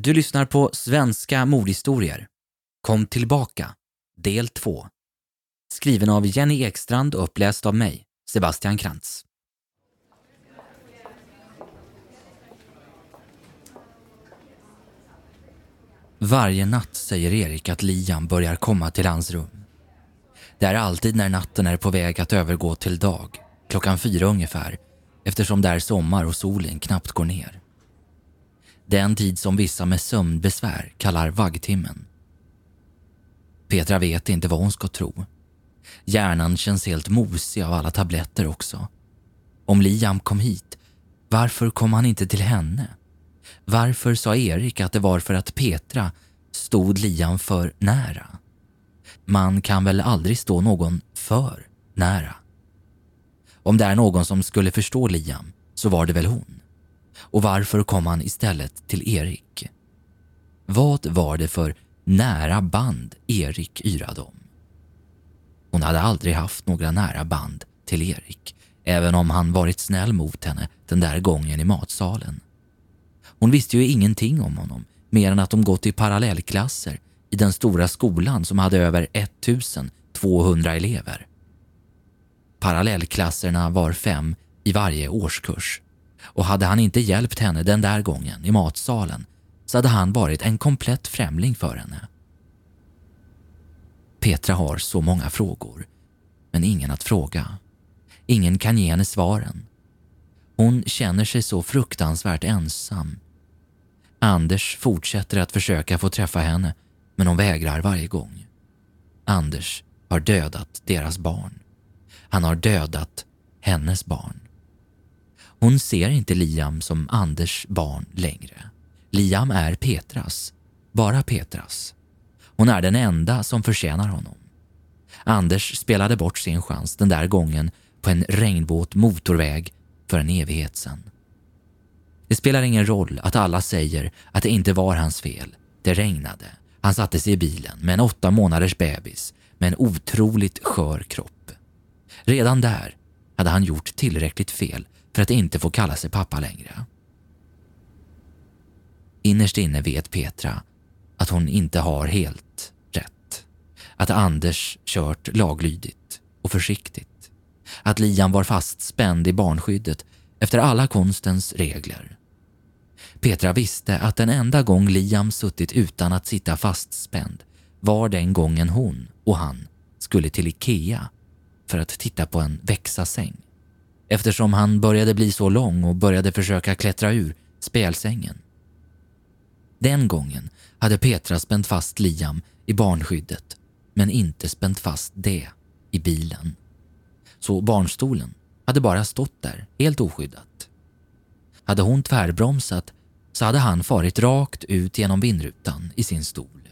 Du lyssnar på Svenska mordhistorier. Kom tillbaka, del 2. Skriven av Jenny Ekstrand och uppläst av mig, Sebastian Krantz. Varje natt säger Erik att Liam börjar komma till hans rum. Det är alltid när natten är på väg att övergå till dag, klockan fyra ungefär, eftersom det är sommar och solen knappt går ner. Den tid som vissa med sömnbesvär kallar vaggtimmen. Petra vet inte vad hon ska tro. Hjärnan känns helt mosig av alla tabletter också. Om Liam kom hit, varför kom han inte till henne? Varför sa Erik att det var för att Petra stod Liam för nära? Man kan väl aldrig stå någon för nära? Om det är någon som skulle förstå Liam så var det väl hon. Och varför kom han istället till Erik? Vad var det för nära band Erik yrade om? Hon hade aldrig haft några nära band till Erik, även om han varit snäll mot henne den där gången i matsalen. Hon visste ju ingenting om honom, mer än att de gått i parallellklasser i den stora skolan som hade över 1200 elever. Parallellklasserna var fem i varje årskurs och hade han inte hjälpt henne den där gången i matsalen så hade han varit en komplett främling för henne. Petra har så många frågor, men ingen att fråga. Ingen kan ge henne svaren. Hon känner sig så fruktansvärt ensam. Anders fortsätter att försöka få träffa henne, men hon vägrar varje gång. Anders har dödat deras barn. Han har dödat hennes barn. Hon ser inte Liam som Anders barn längre. Liam är Petras, bara Petras. Hon är den enda som förtjänar honom. Anders spelade bort sin chans den där gången på en regnvåt motorväg för en evighet sedan. Det spelar ingen roll att alla säger att det inte var hans fel. Det regnade. Han satte sig i bilen med en åtta månaders bebis med en otroligt skör kropp. Redan där hade han gjort tillräckligt fel för att inte få kalla sig pappa längre. Innerst inne vet Petra att hon inte har helt rätt. Att Anders kört laglydigt och försiktigt. Att Liam var fastspänd i barnskyddet efter alla konstens regler. Petra visste att den enda gång Liam suttit utan att sitta fastspänd var den gången hon och han skulle till Ikea för att titta på en växa-säng. Eftersom han började bli så lång och började försöka klättra ur spjälsängen. Den gången hade Petra spänt fast Liam i barnskyddet men inte spänt fast det i bilen. Så barnstolen hade bara stått där helt oskyddat. Hade hon tvärbromsat så hade han farit rakt ut genom vindrutan i sin stol.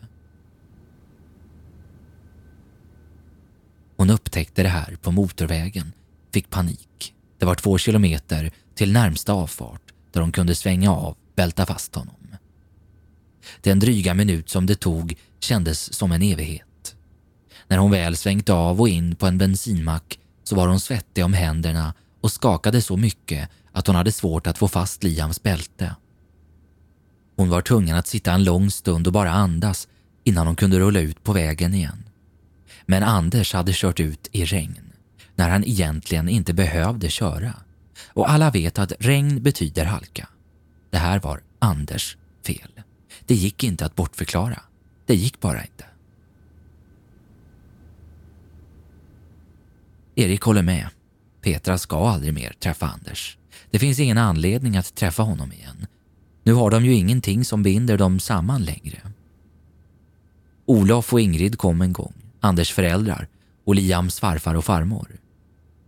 Hon upptäckte det här på motorvägen, fick panik. Det var två kilometer till närmsta avfart där hon kunde svänga av, bälta fast honom. Den dryga minut som det tog kändes som en evighet. När hon väl svängt av och in på en bensinmack så var hon svettig om händerna och skakade så mycket att hon hade svårt att få fast Liams bälte. Hon var tvungen att sitta en lång stund och bara andas innan hon kunde rulla ut på vägen igen. Men Anders hade kört ut i regn när han egentligen inte behövde köra. Och alla vet att regn betyder halka. Det här var Anders fel. Det gick inte att bortförklara. Det gick bara inte. Erik håller med. Petra ska aldrig mer träffa Anders. Det finns ingen anledning att träffa honom igen. Nu har de ju ingenting som binder dem samman längre. Olof och Ingrid kom en gång, Anders föräldrar och Liams farfar och farmor.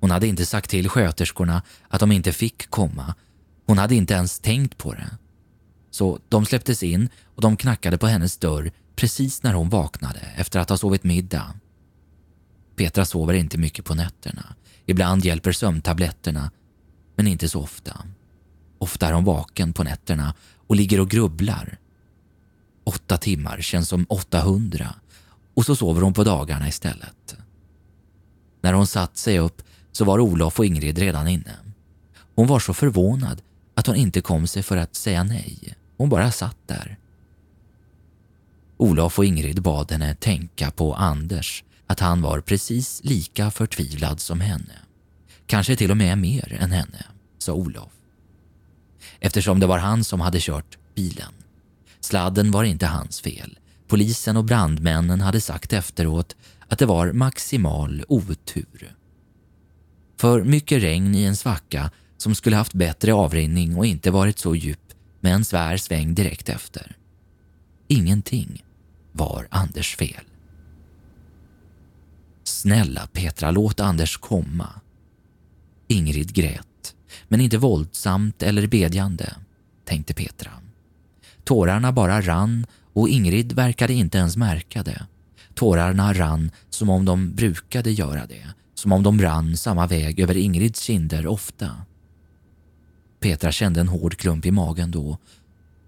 Hon hade inte sagt till sköterskorna att de inte fick komma. Hon hade inte ens tänkt på det. Så de släpptes in och de knackade på hennes dörr precis när hon vaknade efter att ha sovit middag. Petra sover inte mycket på nätterna. Ibland hjälper sömntabletterna, men inte så ofta. Ofta är hon vaken på nätterna och ligger och grubblar. Åtta timmar känns som 800 och så sover hon på dagarna istället. När hon satt sig upp så var Olof och Ingrid redan inne. Hon var så förvånad att hon inte kom sig för att säga nej. Hon bara satt där. Olof och Ingrid bad henne tänka på Anders, att han var precis lika förtvivlad som henne. Kanske till och med mer än henne, sa Olof. Eftersom det var han som hade kört bilen. Sladden var inte hans fel. Polisen och brandmännen hade sagt efteråt att det var maximal otur. För mycket regn i en svacka som skulle haft bättre avrinning och inte varit så djup med en svär sväng direkt efter. Ingenting var Anders fel. Snälla Petra, låt Anders komma. Ingrid grät, men inte våldsamt eller bedjande, tänkte Petra. Tårarna bara rann och Ingrid verkade inte ens märka det. Tårarna rann som om de brukade göra det, som om de rann samma väg över Ingrids kinder ofta. Petra kände en hård klump i magen då.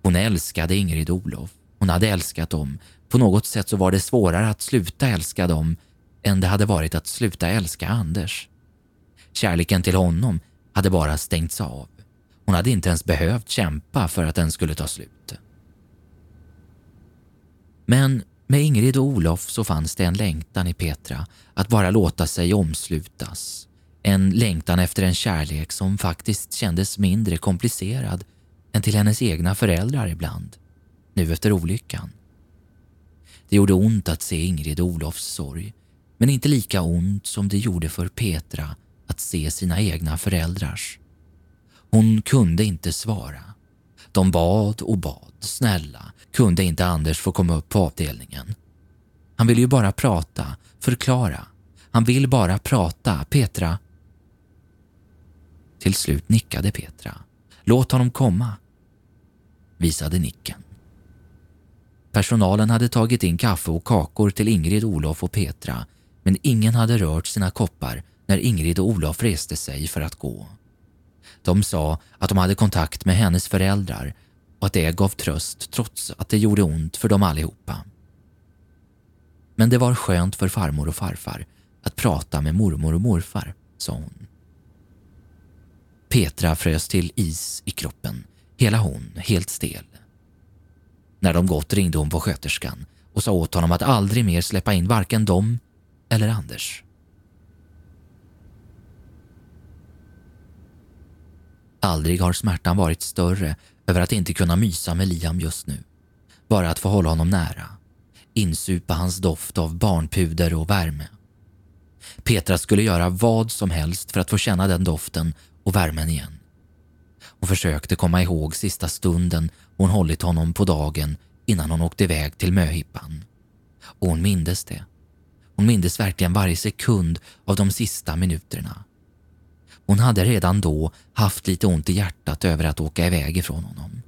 Hon älskade Ingrid och Olof. Hon hade älskat dem. På något sätt så var det svårare att sluta älska dem än det hade varit att sluta älska Anders. Kärleken till honom hade bara stängts av. Hon hade inte ens behövt kämpa för att den skulle ta slut. Men med Ingrid och Olof så fanns det en längtan i Petra att bara låta sig omslutas. En längtan efter en kärlek som faktiskt kändes mindre komplicerad än till hennes egna föräldrar ibland, nu efter olyckan. Det gjorde ont att se Ingrid och Olofs sorg, men inte lika ont som det gjorde för Petra att se sina egna föräldrars. Hon kunde inte svara. De bad och bad, snälla, kunde inte Anders få komma upp på avdelningen? Han vill ju bara prata, förklara. Han vill bara prata, Petra. Till slut nickade Petra. Låt honom komma, visade nicken. Personalen hade tagit in kaffe och kakor till Ingrid, Olof och Petra men ingen hade rört sina koppar när Ingrid och Olof reste sig för att gå. De sa att de hade kontakt med hennes föräldrar och att det gav tröst trots att det gjorde ont för dem allihopa. Men det var skönt för farmor och farfar att prata med mormor och morfar, sa hon. Petra frös till is i kroppen, hela hon helt stel. När de gått ringde hon på sköterskan och sa åt honom att aldrig mer släppa in varken dem eller Anders. Aldrig har smärtan varit större över att inte kunna mysa med Liam just nu. Bara att få hålla honom nära. Insupa hans doft av barnpuder och värme. Petra skulle göra vad som helst för att få känna den doften och värmen igen. Hon försökte komma ihåg sista stunden hon hållit honom på dagen innan hon åkte iväg till möhippan. Och hon mindes det. Hon mindes verkligen varje sekund av de sista minuterna. Hon hade redan då haft lite ont i hjärtat över att åka iväg ifrån honom.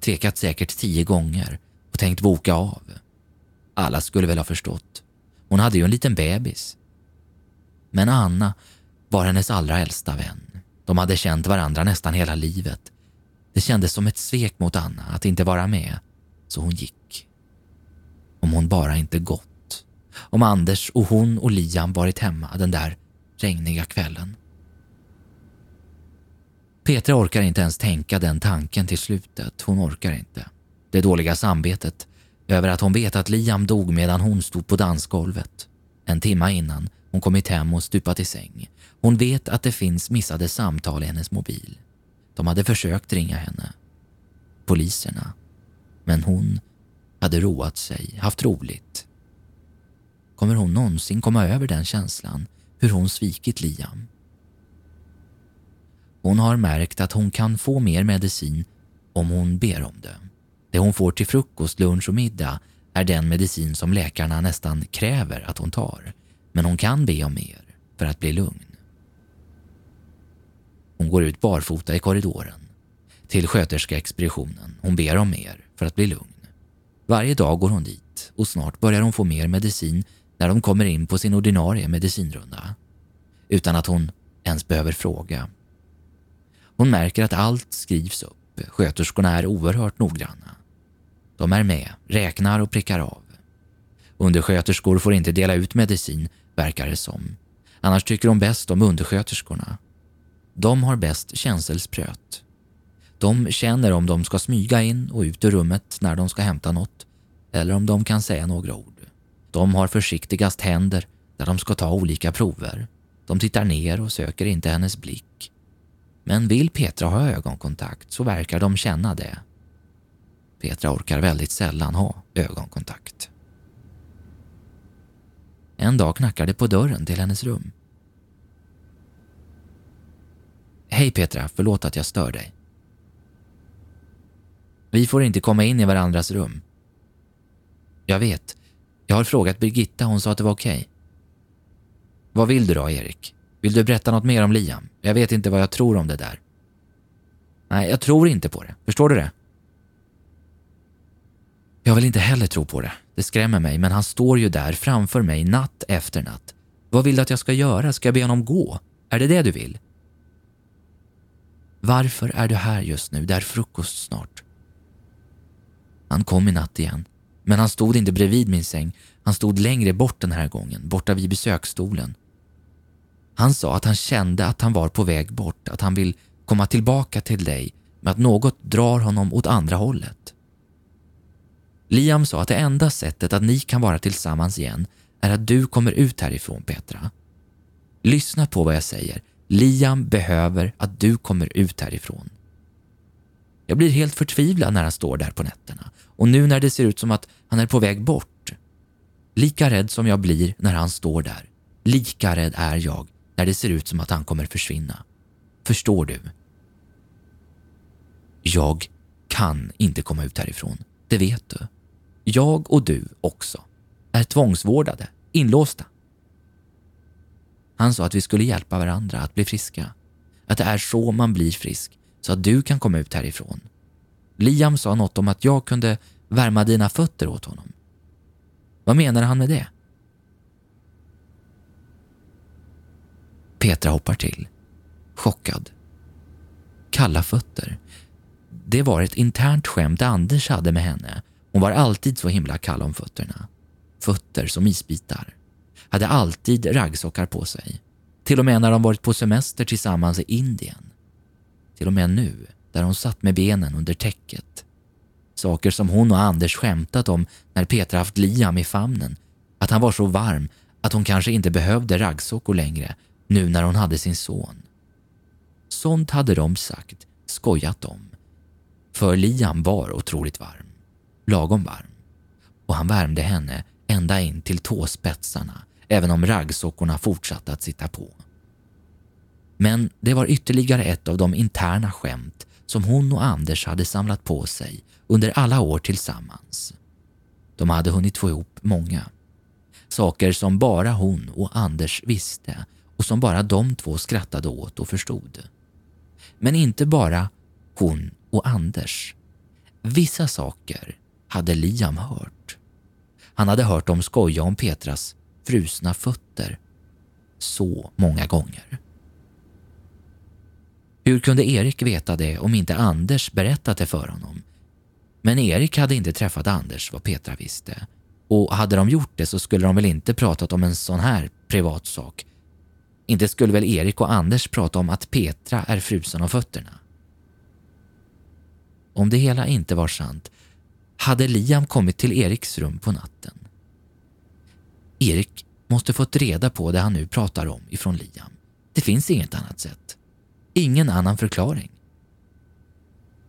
Tvekat säkert tio gånger och tänkt boka av. Alla skulle väl ha förstått. Hon hade ju en liten bebis. Men Anna var hennes allra äldsta vän. De hade känt varandra nästan hela livet. Det kändes som ett svek mot Anna att inte vara med, så hon gick. Om hon bara inte gått. Om Anders och hon och Liam varit hemma den där regniga kvällen. Petra orkar inte ens tänka den tanken till slutet. Hon orkar inte. Det dåliga samvetet över att hon vet att Liam dog medan hon stod på dansgolvet. En timma innan hon kommit hem och stupat i säng. Hon vet att det finns missade samtal i hennes mobil. De hade försökt ringa henne. Poliserna. Men hon hade roat sig, haft roligt. Kommer hon någonsin komma över den känslan? Hur hon svikit Liam? Hon har märkt att hon kan få mer medicin om hon ber om det. Det hon får till frukost, lunch och middag är den medicin som läkarna nästan kräver att hon tar. Men hon kan be om mer för att bli lugn. Hon går ut barfota i korridoren till sköterskeexpeditionen. Hon ber om mer för att bli lugn. Varje dag går hon dit och snart börjar hon få mer medicin när de kommer in på sin ordinarie medicinrunda. Utan att hon ens behöver fråga. Hon märker att allt skrivs upp. Sköterskorna är oerhört noggranna. De är med, räknar och prickar av. Undersköterskor får inte dela ut medicin, verkar det som. Annars tycker de bäst om undersköterskorna. De har bäst känselspröt. De känner om de ska smyga in och ut ur rummet när de ska hämta något eller om de kan säga några ord. De har försiktigast händer där de ska ta olika prover. De tittar ner och söker inte hennes blick. Men vill Petra ha ögonkontakt så verkar de känna det. Petra orkar väldigt sällan ha ögonkontakt. En dag knackar det på dörren till hennes rum. Hej Petra, förlåt att jag stör dig. Vi får inte komma in i varandras rum. Jag vet. Jag har frågat Birgitta, hon sa att det var okej. Okay. Vad vill du då, Erik? Vill du berätta något mer om Liam? Jag vet inte vad jag tror om det där. Nej, jag tror inte på det. Förstår du det? Jag vill inte heller tro på det. Det skrämmer mig, men han står ju där framför mig natt efter natt. Vad vill du att jag ska göra? Ska jag be honom gå? Är det det du vill? Varför är du här just nu? Det är frukost snart. Han kom i natt igen, men han stod inte bredvid min säng. Han stod längre bort den här gången, borta vid besöksstolen. Han sa att han kände att han var på väg bort, att han vill komma tillbaka till dig, men att något drar honom åt andra hållet. Liam sa att det enda sättet att ni kan vara tillsammans igen är att du kommer ut härifrån, Petra. Lyssna på vad jag säger. Liam behöver att du kommer ut härifrån. Jag blir helt förtvivlad när han står där på nätterna och nu när det ser ut som att han är på väg bort. Lika rädd som jag blir när han står där, lika rädd är jag när det ser ut som att han kommer försvinna. Förstår du? Jag kan inte komma ut härifrån. Det vet du. Jag och du också är tvångsvårdade, inlåsta. Han sa att vi skulle hjälpa varandra att bli friska. Att det är så man blir frisk, så att du kan komma ut härifrån. Liam sa något om att jag kunde värma dina fötter åt honom. Vad menar han med det? Petra hoppar till, chockad. Kalla fötter. Det var ett internt skämt Anders hade med henne. Hon var alltid så himla kall om fötterna. Fötter som isbitar. Hade alltid raggsockar på sig. Till och med när de varit på semester tillsammans i Indien. Till och med nu, där hon satt med benen under täcket. Saker som hon och Anders skämtat om när Petra haft Liam i famnen. Att han var så varm att hon kanske inte behövde raggsockor längre nu när hon hade sin son. Sånt hade de sagt, skojat om. För Liam var otroligt varm. Lagom varm. Och han värmde henne ända in till tåspetsarna även om raggsockorna fortsatte att sitta på. Men det var ytterligare ett av de interna skämt som hon och Anders hade samlat på sig under alla år tillsammans. De hade hunnit få ihop många. Saker som bara hon och Anders visste och som bara de två skrattade åt och förstod. Men inte bara hon och Anders. Vissa saker hade Liam hört. Han hade hört dem skoja om Petras frusna fötter så många gånger. Hur kunde Erik veta det om inte Anders berättat det för honom? Men Erik hade inte träffat Anders vad Petra visste. Och hade de gjort det så skulle de väl inte pratat om en sån här privat sak. Inte skulle väl Erik och Anders prata om att Petra är frusen av fötterna? Om det hela inte var sant hade Liam kommit till Eriks rum på natten. Erik måste fått reda på det han nu pratar om ifrån Liam. Det finns inget annat sätt. Ingen annan förklaring.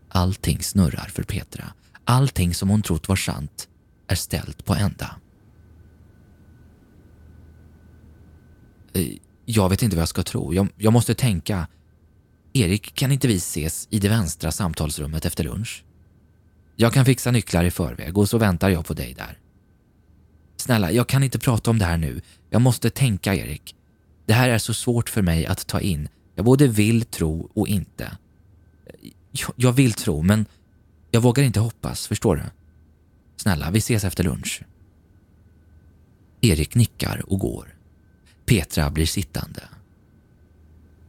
Allting snurrar för Petra. Allting som hon trott var sant är ställt på ända. Eh, jag vet inte vad jag ska tro. Jag, jag måste tänka. Erik, kan inte vi ses i det vänstra samtalsrummet efter lunch? Jag kan fixa nycklar i förväg och så väntar jag på dig där. Snälla, jag kan inte prata om det här nu. Jag måste tänka, Erik. Det här är så svårt för mig att ta in. Jag både vill tro och inte. Jag vill tro, men jag vågar inte hoppas, förstår du? Snälla, vi ses efter lunch. Erik nickar och går. Petra blir sittande.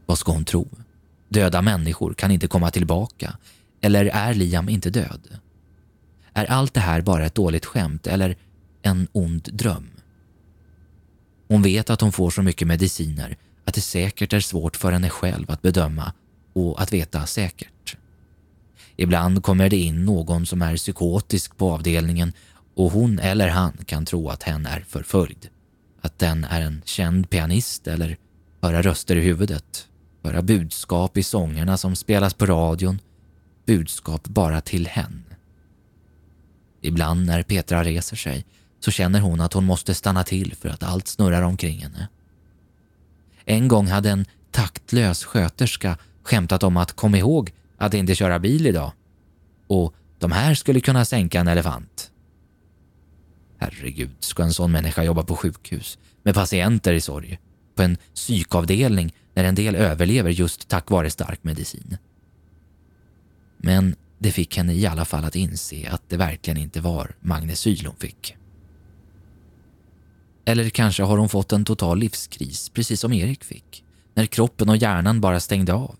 Vad ska hon tro? Döda människor kan inte komma tillbaka. Eller är Liam inte död? Är allt det här bara ett dåligt skämt eller en ond dröm? Hon vet att hon får så mycket mediciner att det säkert är svårt för henne själv att bedöma och att veta säkert. Ibland kommer det in någon som är psykotisk på avdelningen och hon eller han kan tro att hen är förföljd. Att den är en känd pianist eller höra röster i huvudet, höra budskap i sångerna som spelas på radion, budskap bara till hen. Ibland när Petra reser sig så känner hon att hon måste stanna till för att allt snurrar omkring henne. En gång hade en taktlös sköterska skämtat om att kom ihåg att inte köra bil idag. Och de här skulle kunna sänka en elefant. Herregud, ska en sån människa jobba på sjukhus med patienter i sorg? På en psykavdelning när en del överlever just tack vare stark medicin? Men det fick henne i alla fall att inse att det verkligen inte var magnesyl hon fick. Eller kanske har hon fått en total livskris, precis som Erik fick, när kroppen och hjärnan bara stängde av.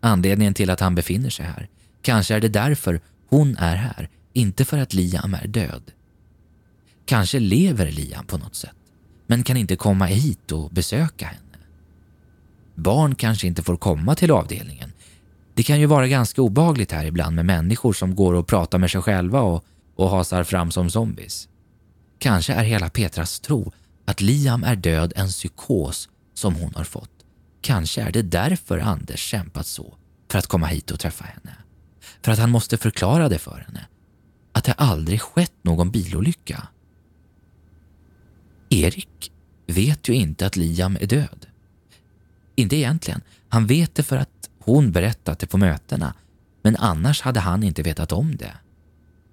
Anledningen till att han befinner sig här, kanske är det därför hon är här, inte för att Liam är död. Kanske lever Liam på något sätt, men kan inte komma hit och besöka henne. Barn kanske inte får komma till avdelningen. Det kan ju vara ganska obagligt här ibland med människor som går och pratar med sig själva och, och hasar fram som zombies. Kanske är hela Petras tro att Liam är död en psykos som hon har fått. Kanske är det därför Anders kämpat så för att komma hit och träffa henne. För att han måste förklara det för henne. Att det aldrig skett någon bilolycka. Erik vet ju inte att Liam är död. Inte egentligen. Han vet det för att hon berättat det på mötena. Men annars hade han inte vetat om det.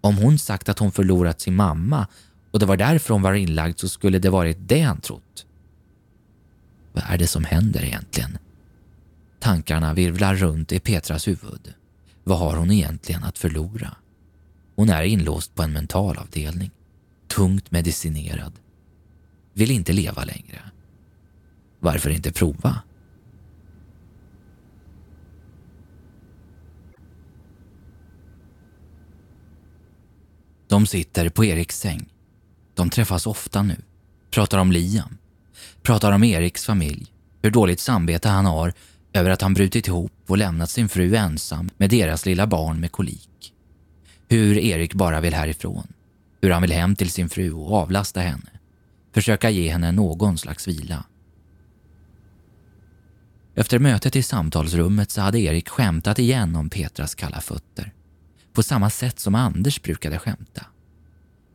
Om hon sagt att hon förlorat sin mamma och det var därför hon var inlagd så skulle det varit det han trott. Vad är det som händer egentligen? Tankarna virvlar runt i Petras huvud. Vad har hon egentligen att förlora? Hon är inlåst på en mentalavdelning. Tungt medicinerad. Vill inte leva längre. Varför inte prova? De sitter på Eriks säng. De träffas ofta nu. Pratar om Liam. Pratar om Eriks familj. Hur dåligt samvete han har över att han brutit ihop och lämnat sin fru ensam med deras lilla barn med kolik. Hur Erik bara vill härifrån. Hur han vill hem till sin fru och avlasta henne. Försöka ge henne någon slags vila. Efter mötet i samtalsrummet så hade Erik skämtat igen om Petras kalla fötter. På samma sätt som Anders brukade skämta.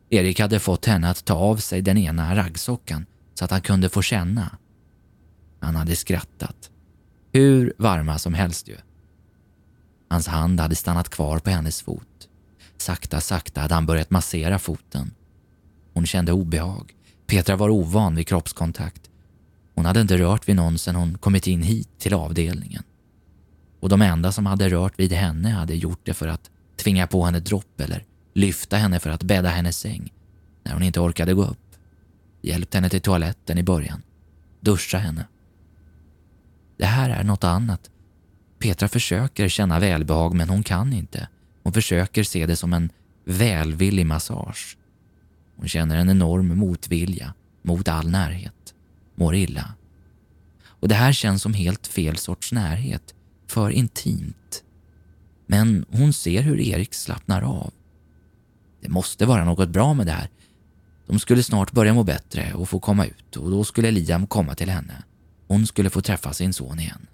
Erik hade fått henne att ta av sig den ena raggsockan så att han kunde få känna. Han hade skrattat. Hur varma som helst ju. Hans hand hade stannat kvar på hennes fot. Sakta, sakta hade han börjat massera foten. Hon kände obehag. Petra var ovan vid kroppskontakt. Hon hade inte rört vid någon sedan hon kommit in hit till avdelningen. Och de enda som hade rört vid henne hade gjort det för att tvinga på henne dropp eller lyfta henne för att bädda hennes säng när hon inte orkade gå upp. Hjälpt henne till toaletten i början. Duscha henne. Det här är något annat. Petra försöker känna välbehag men hon kan inte. Hon försöker se det som en välvillig massage. Hon känner en enorm motvilja mot all närhet. Mår illa. Och det här känns som helt fel sorts närhet. För intimt. Men hon ser hur Erik slappnar av. Det måste vara något bra med det här. De skulle snart börja må bättre och få komma ut och då skulle Liam komma till henne. Hon skulle få träffa sin son igen.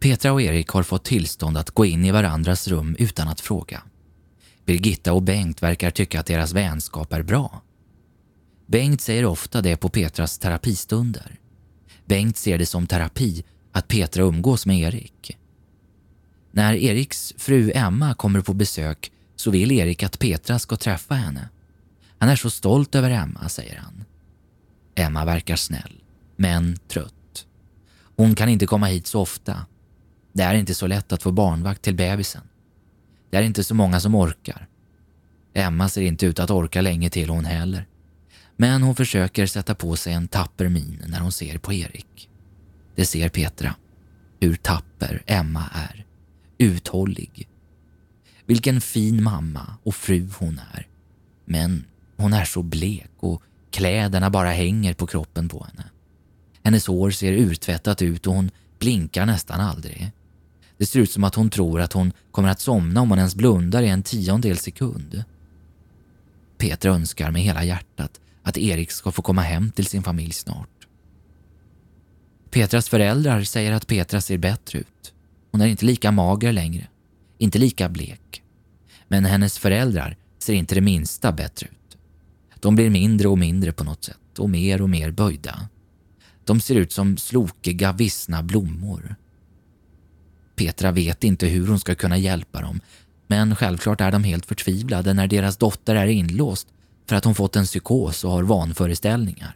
Petra och Erik har fått tillstånd att gå in i varandras rum utan att fråga. Birgitta och Bengt verkar tycka att deras vänskap är bra. Bengt säger ofta det på Petras terapistunder. Bengt ser det som terapi att Petra umgås med Erik. När Eriks fru Emma kommer på besök så vill Erik att Petra ska träffa henne. Han är så stolt över Emma, säger han. Emma verkar snäll, men trött. Hon kan inte komma hit så ofta. Det är inte så lätt att få barnvakt till bebisen. Det är inte så många som orkar. Emma ser inte ut att orka länge till hon heller. Men hon försöker sätta på sig en tapper min när hon ser på Erik. Det ser Petra. Hur tapper Emma är. Uthållig. Vilken fin mamma och fru hon är. Men hon är så blek och kläderna bara hänger på kroppen på henne. Hennes hår ser urtvättat ut och hon blinkar nästan aldrig. Det ser ut som att hon tror att hon kommer att somna om hon ens blundar i en tiondel sekund. Petra önskar med hela hjärtat att Erik ska få komma hem till sin familj snart. Petras föräldrar säger att Petra ser bättre ut. Hon är inte lika mager längre, inte lika blek. Men hennes föräldrar ser inte det minsta bättre ut. De blir mindre och mindre på något sätt och mer och mer böjda. De ser ut som slokiga, vissna blommor. Petra vet inte hur hon ska kunna hjälpa dem men självklart är de helt förtvivlade när deras dotter är inlåst för att hon fått en psykos och har vanföreställningar.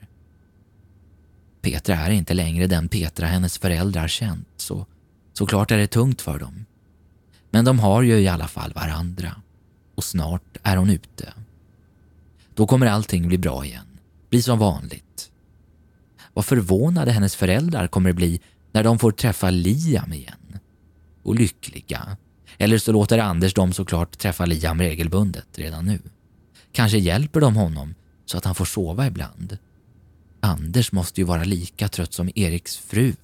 Petra är inte längre den Petra hennes föräldrar känt så såklart är det tungt för dem. Men de har ju i alla fall varandra och snart är hon ute. Då kommer allting bli bra igen, bli som vanligt. Vad förvånade hennes föräldrar kommer bli när de får träffa Liam igen. Och lyckliga. Eller så låter Anders dem såklart träffa Liam regelbundet redan nu. Kanske hjälper de honom så att han får sova ibland. Anders måste ju vara lika trött som Eriks fru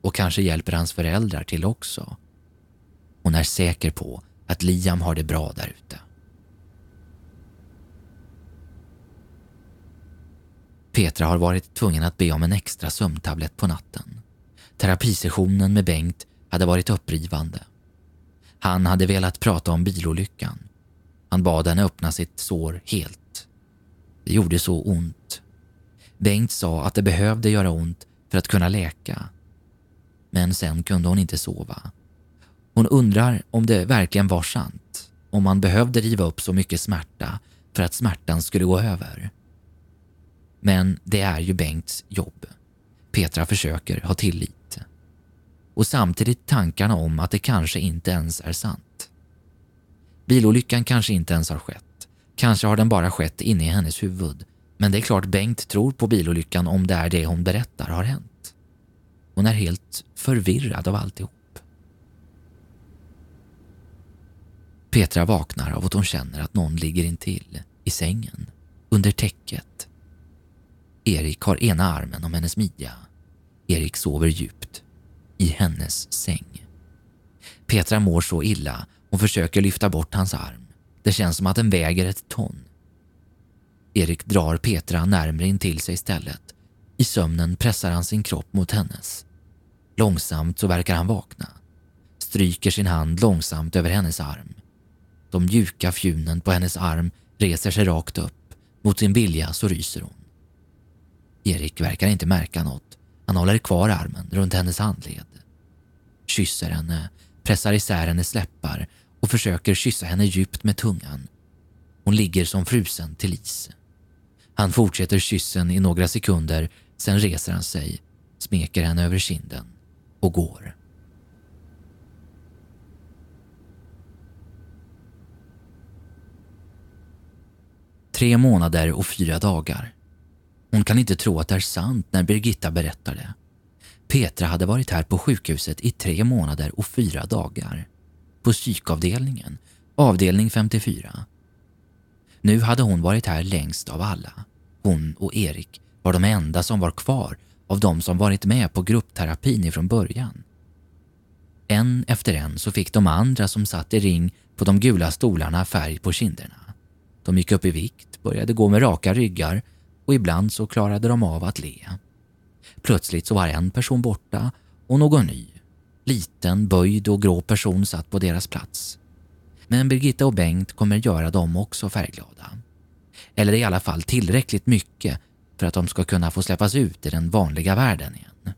och kanske hjälper hans föräldrar till också. Hon är säker på att Liam har det bra där ute. Petra har varit tvungen att be om en extra sömntablett på natten. Terapisessionen med Bengt hade varit upprivande. Han hade velat prata om bilolyckan. Han bad henne öppna sitt sår helt. Det gjorde så ont. Bengt sa att det behövde göra ont för att kunna läka. Men sen kunde hon inte sova. Hon undrar om det verkligen var sant. Om man behövde riva upp så mycket smärta för att smärtan skulle gå över. Men det är ju Bengts jobb. Petra försöker ha tillit. Och samtidigt tankarna om att det kanske inte ens är sant. Bilolyckan kanske inte ens har skett. Kanske har den bara skett inne i hennes huvud. Men det är klart Bengt tror på bilolyckan om det är det hon berättar har hänt. Hon är helt förvirrad av alltihop. Petra vaknar av att hon känner att någon ligger intill, i sängen, under täcket. Erik har ena armen om hennes midja. Erik sover djupt, i hennes säng. Petra mår så illa och försöker lyfta bort hans arm. Det känns som att den väger ett ton. Erik drar Petra närmre in till sig istället. I sömnen pressar han sin kropp mot hennes. Långsamt så verkar han vakna. Stryker sin hand långsamt över hennes arm. De mjuka fjunen på hennes arm reser sig rakt upp. Mot sin vilja så ryser hon. Erik verkar inte märka något. Han håller kvar armen runt hennes handled. Kysser henne, pressar isär hennes läppar och försöker kyssa henne djupt med tungan. Hon ligger som frusen till is. Han fortsätter kyssen i några sekunder, sen reser han sig, smeker henne över kinden och går. Tre månader och fyra dagar. Hon kan inte tro att det är sant när Birgitta berättar det. Petra hade varit här på sjukhuset i tre månader och fyra dagar. På psykavdelningen, avdelning 54. Nu hade hon varit här längst av alla. Hon och Erik var de enda som var kvar av de som varit med på gruppterapin ifrån början. En efter en så fick de andra som satt i ring på de gula stolarna färg på kinderna. De gick upp i vikt, började gå med raka ryggar och ibland så klarade de av att le. Plötsligt så var en person borta och någon ny. Liten, böjd och grå person satt på deras plats. Men Birgitta och Bengt kommer göra dem också färgglada. Eller i alla fall tillräckligt mycket för att de ska kunna få släppas ut i den vanliga världen igen.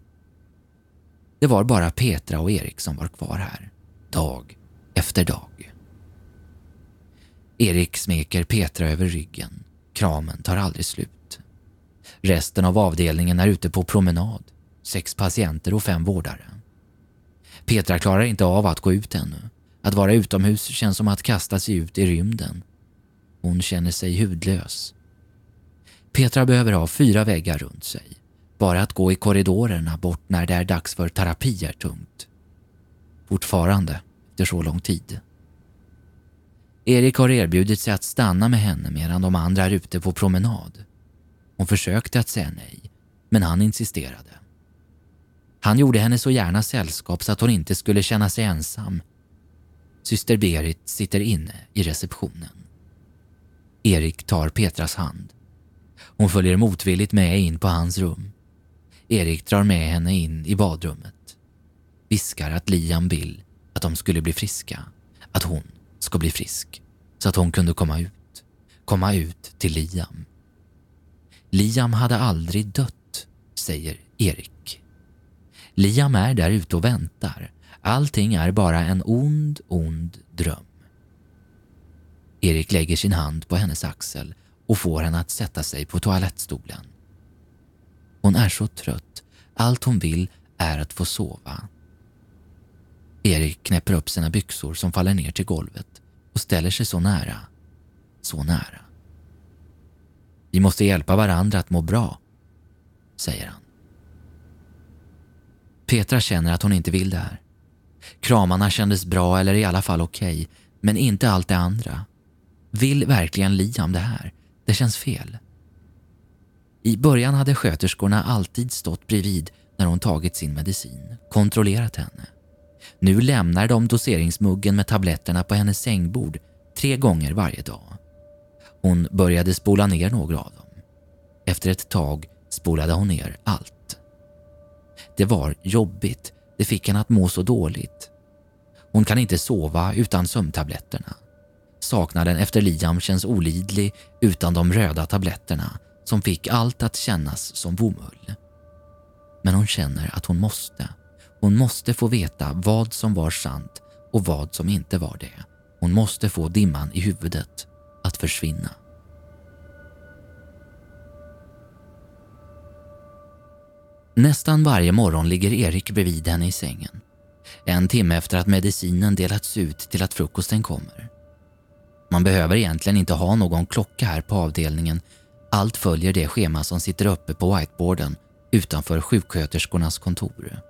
Det var bara Petra och Erik som var kvar här, dag efter dag. Erik smeker Petra över ryggen. Kramen tar aldrig slut. Resten av avdelningen är ute på promenad. Sex patienter och fem vårdare. Petra klarar inte av att gå ut ännu. Att vara utomhus känns som att kasta sig ut i rymden. Hon känner sig hudlös. Petra behöver ha fyra väggar runt sig. Bara att gå i korridorerna bort när det är dags för terapi är tungt. Fortfarande, efter så lång tid. Erik har erbjudit sig att stanna med henne medan de andra är ute på promenad. Hon försökte att säga nej, men han insisterade. Han gjorde henne så gärna sällskap så att hon inte skulle känna sig ensam. Syster Berit sitter inne i receptionen. Erik tar Petras hand. Hon följer motvilligt med in på hans rum. Erik drar med henne in i badrummet. Viskar att Liam vill att de skulle bli friska. Att hon ska bli frisk. Så att hon kunde komma ut. Komma ut till Liam. Liam hade aldrig dött, säger Erik. Liam är där ute och väntar. Allting är bara en ond, ond dröm. Erik lägger sin hand på hennes axel och får henne att sätta sig på toalettstolen. Hon är så trött. Allt hon vill är att få sova. Erik knäpper upp sina byxor som faller ner till golvet och ställer sig så nära. Så nära. Vi måste hjälpa varandra att må bra, säger han. Petra känner att hon inte vill det här. Kramarna kändes bra eller i alla fall okej, okay, men inte allt det andra. Vill verkligen Liam det här? Det känns fel. I början hade sköterskorna alltid stått bredvid när hon tagit sin medicin, kontrollerat henne. Nu lämnar de doseringsmuggen med tabletterna på hennes sängbord tre gånger varje dag. Hon började spola ner några av dem. Efter ett tag spolade hon ner allt. Det var jobbigt. Det fick henne att må så dåligt. Hon kan inte sova utan sömntabletterna. Saknaden efter Liam känns olidlig utan de röda tabletterna som fick allt att kännas som bomull. Men hon känner att hon måste. Hon måste få veta vad som var sant och vad som inte var det. Hon måste få dimman i huvudet att försvinna. Nästan varje morgon ligger Erik bredvid henne i sängen. En timme efter att medicinen delats ut till att frukosten kommer. Man behöver egentligen inte ha någon klocka här på avdelningen. Allt följer det schema som sitter uppe på whiteboarden utanför sjuksköterskornas kontor.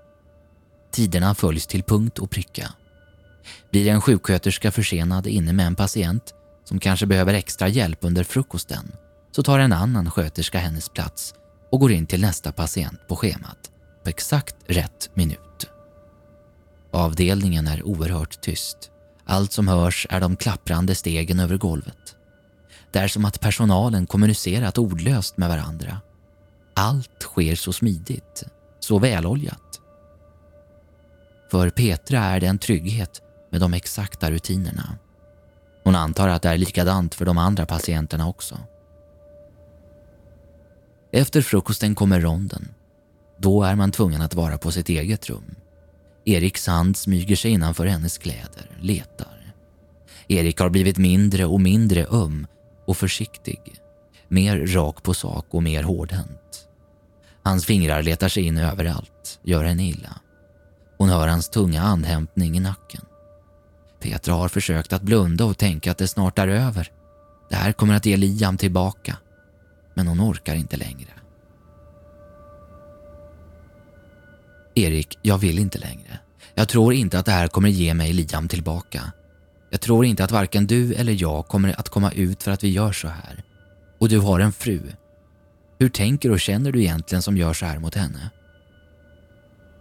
Tiderna följs till punkt och pricka. Blir en sjuksköterska försenad inne med en patient som kanske behöver extra hjälp under frukosten så tar en annan sköterska hennes plats och går in till nästa patient på schemat på exakt rätt minut. Avdelningen är oerhört tyst. Allt som hörs är de klapprande stegen över golvet. Det är som att personalen kommunicerat ordlöst med varandra. Allt sker så smidigt, så väloljat. För Petra är det en trygghet med de exakta rutinerna. Hon antar att det är likadant för de andra patienterna också. Efter frukosten kommer ronden. Då är man tvungen att vara på sitt eget rum. Eriks hand smyger sig innanför hennes kläder, letar. Erik har blivit mindre och mindre öm och försiktig. Mer rak på sak och mer hårdhänt. Hans fingrar letar sig in överallt, gör henne illa. Hon hör hans tunga andhämtning i nacken. Petra har försökt att blunda och tänka att det snart är över. Det här kommer att ge Liam tillbaka. Men hon orkar inte längre. Erik, jag vill inte längre. Jag tror inte att det här kommer ge mig Liam tillbaka. Jag tror inte att varken du eller jag kommer att komma ut för att vi gör så här. Och du har en fru. Hur tänker och känner du egentligen som gör så här mot henne?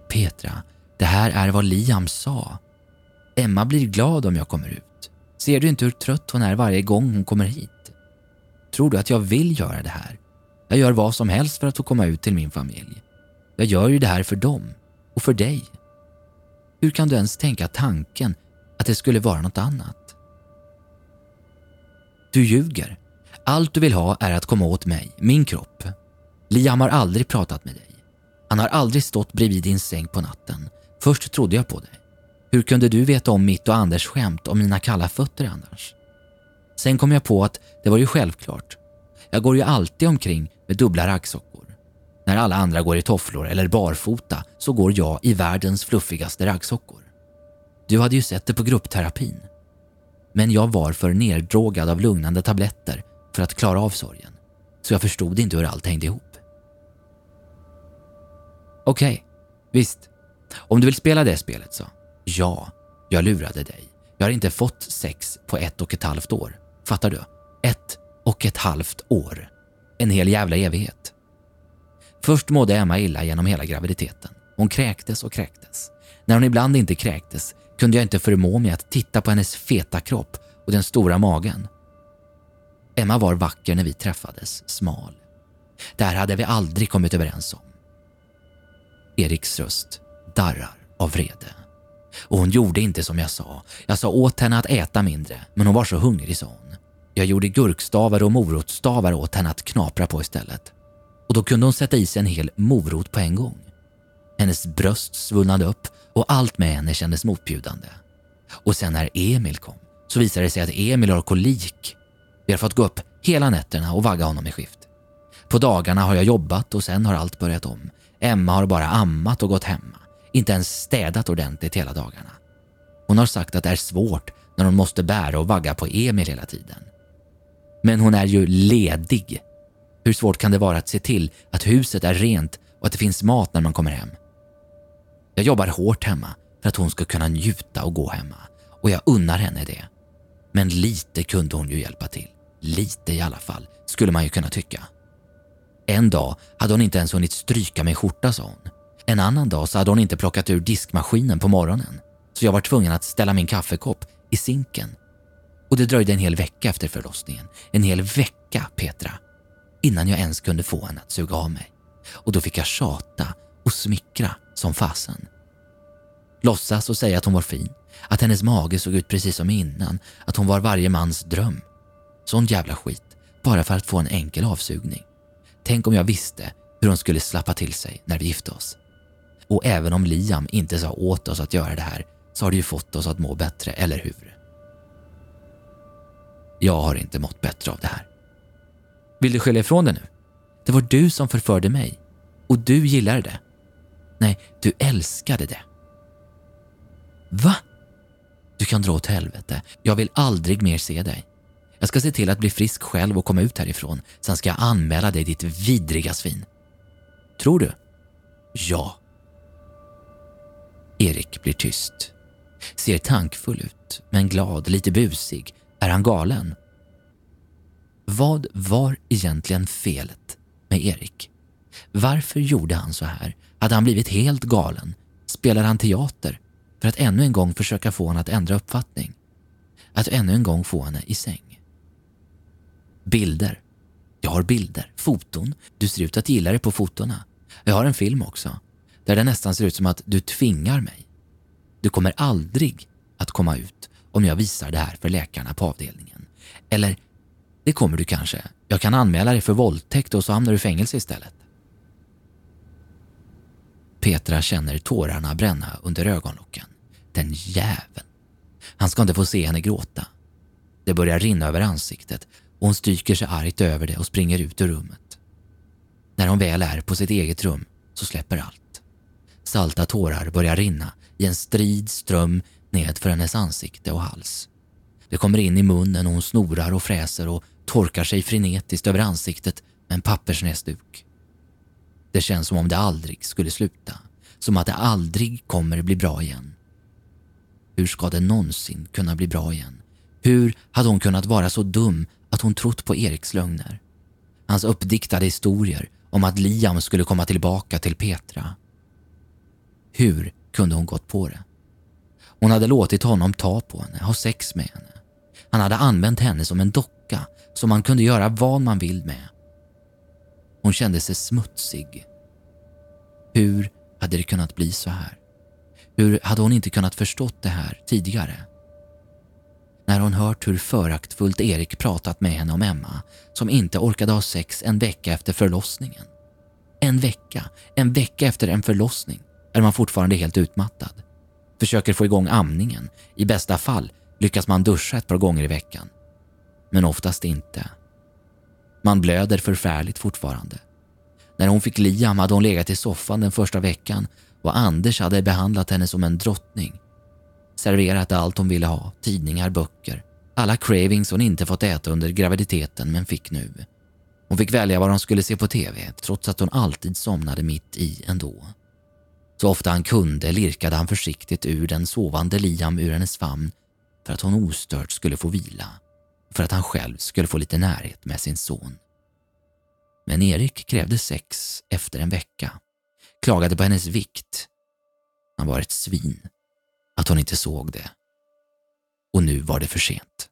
Petra, det här är vad Liam sa. Emma blir glad om jag kommer ut. Ser du inte hur trött hon är varje gång hon kommer hit? Tror du att jag vill göra det här? Jag gör vad som helst för att få komma ut till min familj. Jag gör ju det här för dem och för dig. Hur kan du ens tänka tanken att det skulle vara något annat? Du ljuger. Allt du vill ha är att komma åt mig, min kropp. Liam har aldrig pratat med dig. Han har aldrig stått bredvid din säng på natten. Först trodde jag på dig. Hur kunde du veta om mitt och Anders skämt om mina kalla fötter annars? Sen kom jag på att det var ju självklart. Jag går ju alltid omkring med dubbla raggsockor. När alla andra går i tofflor eller barfota så går jag i världens fluffigaste raggsockor. Du hade ju sett det på gruppterapin. Men jag var för neddrogad av lugnande tabletter för att klara av sorgen. Så jag förstod inte hur allt hängde ihop. Okej, okay, visst. Om du vill spela det spelet så. Ja, jag lurade dig. Jag har inte fått sex på ett och ett halvt år. Fattar du? Ett och ett halvt år. En hel jävla evighet. Först mådde Emma illa genom hela graviditeten. Hon kräktes och kräktes. När hon ibland inte kräktes kunde jag inte förmå mig att titta på hennes feta kropp och den stora magen. Emma var vacker när vi träffades, smal. Det här hade vi aldrig kommit överens om. Eriks röst darrar av vrede. Och hon gjorde inte som jag sa. Jag sa åt henne att äta mindre, men hon var så hungrig sa hon. Jag gjorde gurkstavar och morotstavar åt henne att knapra på istället. Och då kunde hon sätta i sig en hel morot på en gång. Hennes bröst svullnade upp och allt med henne kändes motbjudande. Och sen när Emil kom så visade det sig att Emil har kolik. Vi har fått gå upp hela nätterna och vagga honom i skift. På dagarna har jag jobbat och sen har allt börjat om. Emma har bara ammat och gått hemma. Inte ens städat ordentligt hela dagarna. Hon har sagt att det är svårt när hon måste bära och vagga på Emil hela tiden. Men hon är ju ledig. Hur svårt kan det vara att se till att huset är rent och att det finns mat när man kommer hem? Jag jobbar hårt hemma för att hon ska kunna njuta och gå hemma och jag unnar henne det. Men lite kunde hon ju hjälpa till. Lite i alla fall, skulle man ju kunna tycka. En dag hade hon inte ens hunnit stryka min skjorta, sa hon. En annan dag så hade hon inte plockat ur diskmaskinen på morgonen så jag var tvungen att ställa min kaffekopp i sinken. Och det dröjde en hel vecka efter förlossningen. En hel vecka, Petra. Innan jag ens kunde få henne att suga av mig. Och då fick jag tjata och smickra som fasen. Låtsas och säga att hon var fin, att hennes mage såg ut precis som innan, att hon var varje mans dröm. Sån jävla skit, bara för att få en enkel avsugning. Tänk om jag visste hur hon skulle slappa till sig när vi gifte oss. Och även om Liam inte sa åt oss att göra det här så har det ju fått oss att må bättre, eller hur? Jag har inte mått bättre av det här. Vill du skylla ifrån dig nu? Det var du som förförde mig. Och du gillade det. Nej, du älskade det. Va? Du kan dra åt helvete. Jag vill aldrig mer se dig. Jag ska se till att bli frisk själv och komma ut härifrån. Sen ska jag anmäla dig ditt vidriga svin. Tror du? Ja. Erik blir tyst. Ser tankfull ut, men glad, lite busig. Är han galen? Vad var egentligen felet med Erik? Varför gjorde han så här? Hade han blivit helt galen? Spelade han teater för att ännu en gång försöka få henne att ändra uppfattning? Att ännu en gång få henne i säng? Bilder. Jag har bilder, foton. Du ser ut att gilla det på fotona. Jag har en film också, där det nästan ser ut som att du tvingar mig. Du kommer aldrig att komma ut om jag visar det här för läkarna på avdelningen. Eller, det kommer du kanske. Jag kan anmäla dig för våldtäkt och så hamnar du i fängelse istället. Petra känner tårarna bränna under ögonlocken. Den jäveln. Han ska inte få se henne gråta. Det börjar rinna över ansiktet och hon stryker sig argt över det och springer ut ur rummet. När hon väl är på sitt eget rum så släpper allt. Salta tårar börjar rinna i en strid ström nedför hennes ansikte och hals. Det kommer in i munnen och hon snorar och fräser och torkar sig frenetiskt över ansiktet med en pappersnäsduk. Det känns som om det aldrig skulle sluta. Som att det aldrig kommer bli bra igen. Hur ska det någonsin kunna bli bra igen? Hur hade hon kunnat vara så dum att hon trott på Eriks lögner? Hans uppdiktade historier om att Liam skulle komma tillbaka till Petra. Hur kunde hon gått på det? Hon hade låtit honom ta på henne, ha sex med henne. Han hade använt henne som en docka som man kunde göra vad man vill med. Hon kände sig smutsig. Hur hade det kunnat bli så här? Hur hade hon inte kunnat förstått det här tidigare? När hon hört hur föraktfullt Erik pratat med henne om Emma som inte orkade ha sex en vecka efter förlossningen. En vecka, en vecka efter en förlossning är man fortfarande helt utmattad. Försöker få igång amningen. I bästa fall lyckas man duscha ett par gånger i veckan. Men oftast inte. Man blöder förfärligt fortfarande. När hon fick Liam hade hon legat i soffan den första veckan och Anders hade behandlat henne som en drottning. Serverat allt hon ville ha, tidningar, böcker. Alla cravings hon inte fått äta under graviditeten men fick nu. Hon fick välja vad hon skulle se på TV trots att hon alltid somnade mitt i ändå. Så ofta han kunde lirkade han försiktigt ur den sovande Liam ur hennes famn för att hon ostört skulle få vila och för att han själv skulle få lite närhet med sin son. Men Erik krävde sex efter en vecka. klagade på hennes vikt. Han var ett svin. Att hon inte såg det. Och nu var det för sent.